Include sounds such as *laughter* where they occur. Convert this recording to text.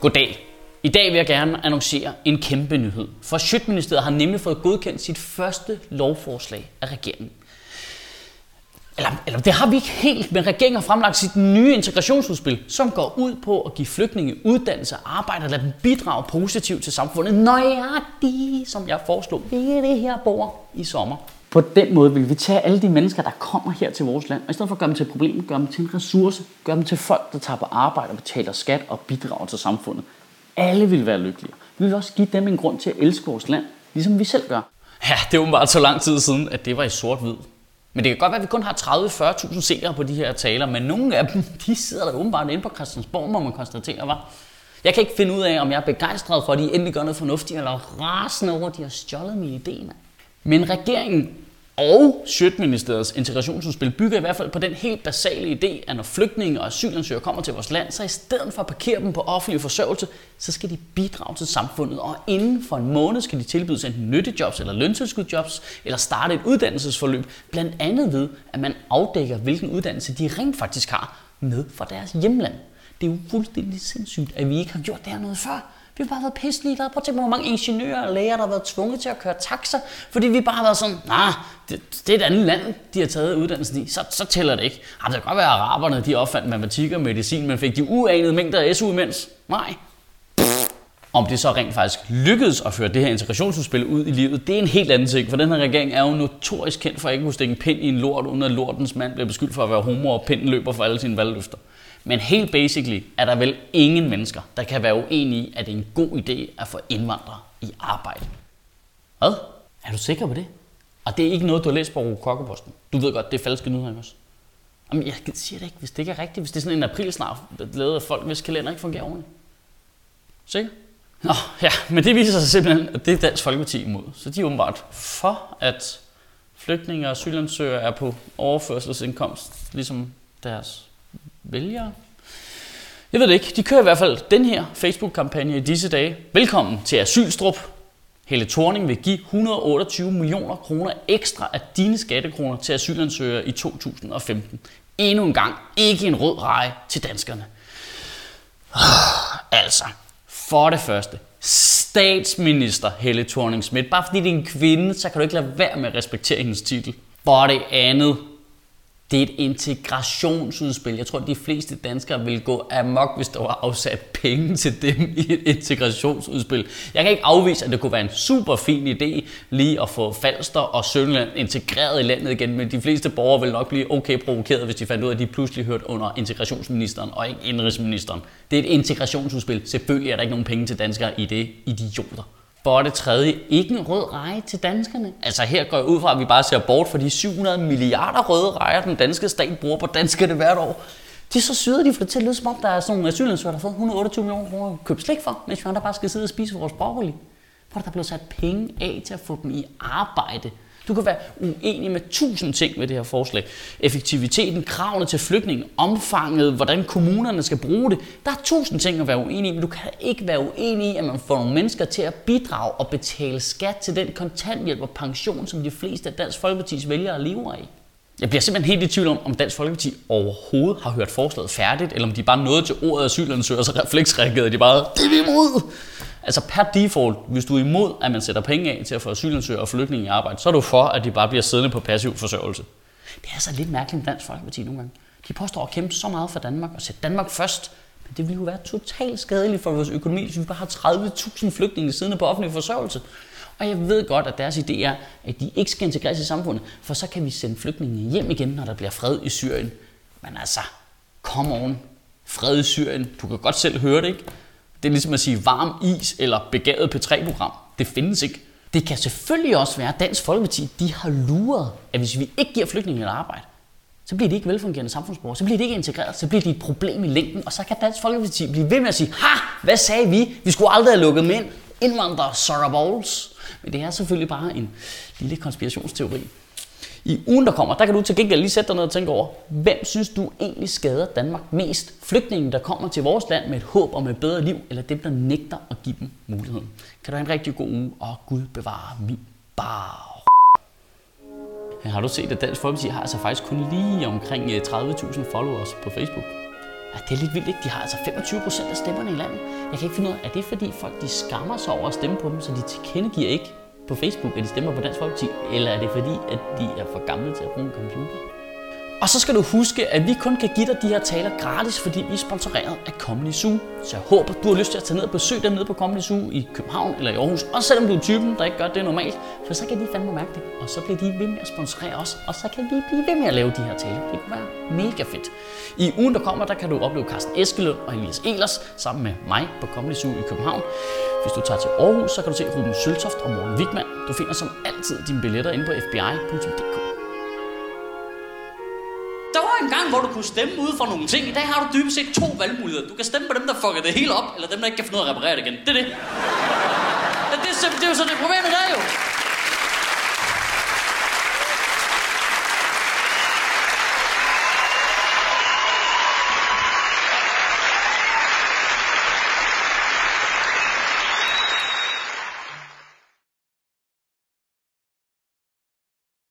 Goddag. I dag vil jeg gerne annoncere en kæmpe nyhed. For Sjøtministeriet har nemlig fået godkendt sit første lovforslag af regeringen. Eller, eller det har vi ikke helt, men regeringen har fremlagt sit nye integrationsudspil, som går ud på at give flygtninge uddannelse og arbejde og lade dem bidrage positivt til samfundet, nøjagtigt som jeg foreslog ved det her bord i sommer. På den måde vil vi tage alle de mennesker, der kommer her til vores land, og i stedet for at gøre dem til et problem, gøre dem til en ressource, gøre dem til folk, der tager på arbejde og betaler skat og bidrager til samfundet. Alle vil være lykkelige. Vi vil også give dem en grund til at elske vores land, ligesom vi selv gør. Ja, det er åbenbart så lang tid siden, at det var i sort-hvid. Men det kan godt være, at vi kun har 30-40.000 seere på de her taler, men nogle af dem, de sidder der åbenbart inde på Christiansborg, må man konstatere, var. Jeg kan ikke finde ud af, om jeg er begejstret for, at de endelig gør noget fornuftigt, eller rasende over, at de har stjålet min idé. Men regeringen og Sjøtministeriets integrationsudspil bygger i hvert fald på den helt basale idé, at når flygtninge og asylansøgere kommer til vores land, så i stedet for at parkere dem på offentlig forsørgelse, så skal de bidrage til samfundet, og inden for en måned skal de tilbydes enten nyttejobs eller løntilskudjobs, eller starte et uddannelsesforløb, blandt andet ved, at man afdækker, hvilken uddannelse de rent faktisk har med fra deres hjemland. Det er jo fuldstændig sindssygt, at vi ikke har gjort det her noget før. Vi har bare været pisse ligeglade. Prøv at tænke hvor mange ingeniører og læger, der har været tvunget til at køre taxa, fordi vi bare har været sådan, nej, det, det, er et andet land, de har taget uddannelsen i, så, så tæller det ikke. Jamen, det kan godt være, at araberne de opfandt matematik og medicin, men fik de uanede mængder af SU imens? Nej. Om det så rent faktisk lykkedes at føre det her integrationsudspil ud i livet, det er en helt anden ting, for den her regering er jo notorisk kendt for at ikke kunne stikke en pind i en lort, uden at lortens mand bliver beskyldt for at være homo, og pinden løber for alle sine valgløfter. Men helt basically er der vel ingen mennesker, der kan være uenige i, at det er en god idé at få indvandrere i arbejde. Hvad? Er du sikker på det? Og det er ikke noget, du har læst på Kokkeposten. Du ved godt, det er falske nyheder også. Jamen, jeg siger det ikke, hvis det ikke er rigtigt. Hvis det er sådan en april snart, lavet af folk, hvis kalender ikke fungerer ordentligt. Sikker? Nå, ja, men det viser sig simpelthen, at det er Dansk Folkeparti imod. Så de er åbenbart for, at flygtninge og asylansøgere er på overførselsindkomst, ligesom deres vælgere. Jeg ved det ikke. De kører i hvert fald den her Facebook-kampagne i disse dage. Velkommen til Asylstrup. Helle Thorning vil give 128 millioner kroner ekstra af dine skattekroner til asylansøgere i 2015. Endnu en gang ikke en rød reje til danskerne. *sighs* Altså, for det første, statsminister Helle thorning Schmidt. Bare fordi det er en kvinde, så kan du ikke lade være med at respektere hendes titel. For det andet, det er et integrationsudspil. Jeg tror, at de fleste danskere vil gå amok, hvis der var afsat penge til dem i et integrationsudspil. Jeg kan ikke afvise, at det kunne være en super fin idé lige at få Falster og Sønderland integreret i landet igen, men de fleste borgere vil nok blive okay provokeret, hvis de fandt ud af, at de pludselig hørte under integrationsministeren og ikke indrigsministeren. Det er et integrationsudspil. Selvfølgelig er der ikke nogen penge til danskere i det. Idioter. For det tredje, ikke en rød reje til danskerne. Altså her går jeg ud fra, at vi bare ser bort for de 700 milliarder røde rejer, den danske stat bruger på danskerne hvert år. De er så syder, de får det til at lyde som om, der er sådan nogle asylansøgere, der har fået 128 millioner kroner at købe slik for, mens vi andre bare skal sidde og spise vores broccoli. Hvor der blevet sat penge af til at få dem i arbejde. Du kan være uenig med tusind ting med det her forslag. Effektiviteten, kravene til flygtninge, omfanget, hvordan kommunerne skal bruge det. Der er tusind ting at være uenig i, men du kan ikke være uenig i, at man får nogle mennesker til at bidrage og betale skat til den kontanthjælp og pension, som de fleste af Dansk Folkeparti's vælgere lever af. Jeg bliver simpelthen helt i tvivl om, om Dansk Folkeparti overhovedet har hørt forslaget færdigt, eller om de bare nåede til ordet asylansøger, så refleksreagerede de bare, det er vi imod! Altså per default, hvis du er imod, at man sætter penge af til at få asylansøgere og flygtninge i arbejde, så er du for, at de bare bliver siddende på passiv forsørgelse. Det er altså lidt mærkeligt med Dansk Folkeparti nogle gange. De påstår at kæmpe så meget for Danmark og sætte Danmark først, men det ville jo være totalt skadeligt for vores økonomi, hvis vi bare har 30.000 flygtninge siddende på offentlig forsørgelse. Og jeg ved godt, at deres idé er, at de ikke skal integreres i samfundet, for så kan vi sende flygtningene hjem igen, når der bliver fred i Syrien. Men altså, come on. Fred i Syrien. Du kan godt selv høre det, ikke? Det er ligesom at sige varm is eller begavet P3-program. Det findes ikke. Det kan selvfølgelig også være, at Dansk Folkeparti de har luret, at hvis vi ikke giver flygtninge et arbejde, så bliver de ikke velfungerende samfundsborgere, så bliver de ikke integreret, så bliver de et problem i længden, og så kan Dansk Folkeparti blive ved med at sige, ha, hvad sagde vi? Vi skulle aldrig have lukket ind indvandrere, sucker balls. Men det er selvfølgelig bare en lille konspirationsteori. I ugen, der kommer, der kan du til gengæld lige sætte dig ned og tænke over, hvem synes du egentlig skader Danmark mest? Flygtningen, der kommer til vores land med et håb om et bedre liv, eller dem, der nægter at give dem muligheden? Kan du have en rigtig god uge, og Gud bevare min bar. Har du set, at Dansk Folkeparti har altså faktisk kun lige omkring øh, 30.000 followers på Facebook? Ja, det er lidt vildt, ikke? De har altså 25 procent af stemmerne i landet. Jeg kan ikke finde ud af, er det fordi folk de skammer sig over at stemme på dem, så de tilkendegiver ikke på Facebook, at de stemmer på Dansk Folkeparti, eller er det fordi, at de er for gamle til at bruge en computer? Og så skal du huske, at vi kun kan give dig de her taler gratis, fordi vi er sponsoreret af Comedy Zoo. Så jeg håber, du har lyst til at tage ned og besøge dem nede på Comedy Zoo i København eller i Aarhus. Også selvom du er typen, der ikke gør det normalt. For så kan de fandme mærke det. Og så bliver de ved med at sponsorere os. Og så kan vi blive ved med at lave de her taler. Det kunne være mega fedt. I ugen, der kommer, der kan du opleve Carsten Eskelund og Elias Elers sammen med mig på Comedy Zoo i København. Hvis du tager til Aarhus, så kan du se Ruben Søltoft og Morten Wigman. Du finder som altid dine billetter inde på fbi.dk. Der var en gang, hvor du kunne stemme ud for nogle ting. I dag har du dybest set to valgmuligheder. Du kan stemme på dem, der fucker det hele op, eller dem, der ikke kan finde ud af at reparere det igen. Det er det. Det, er, det er jo så det problem i dag jo.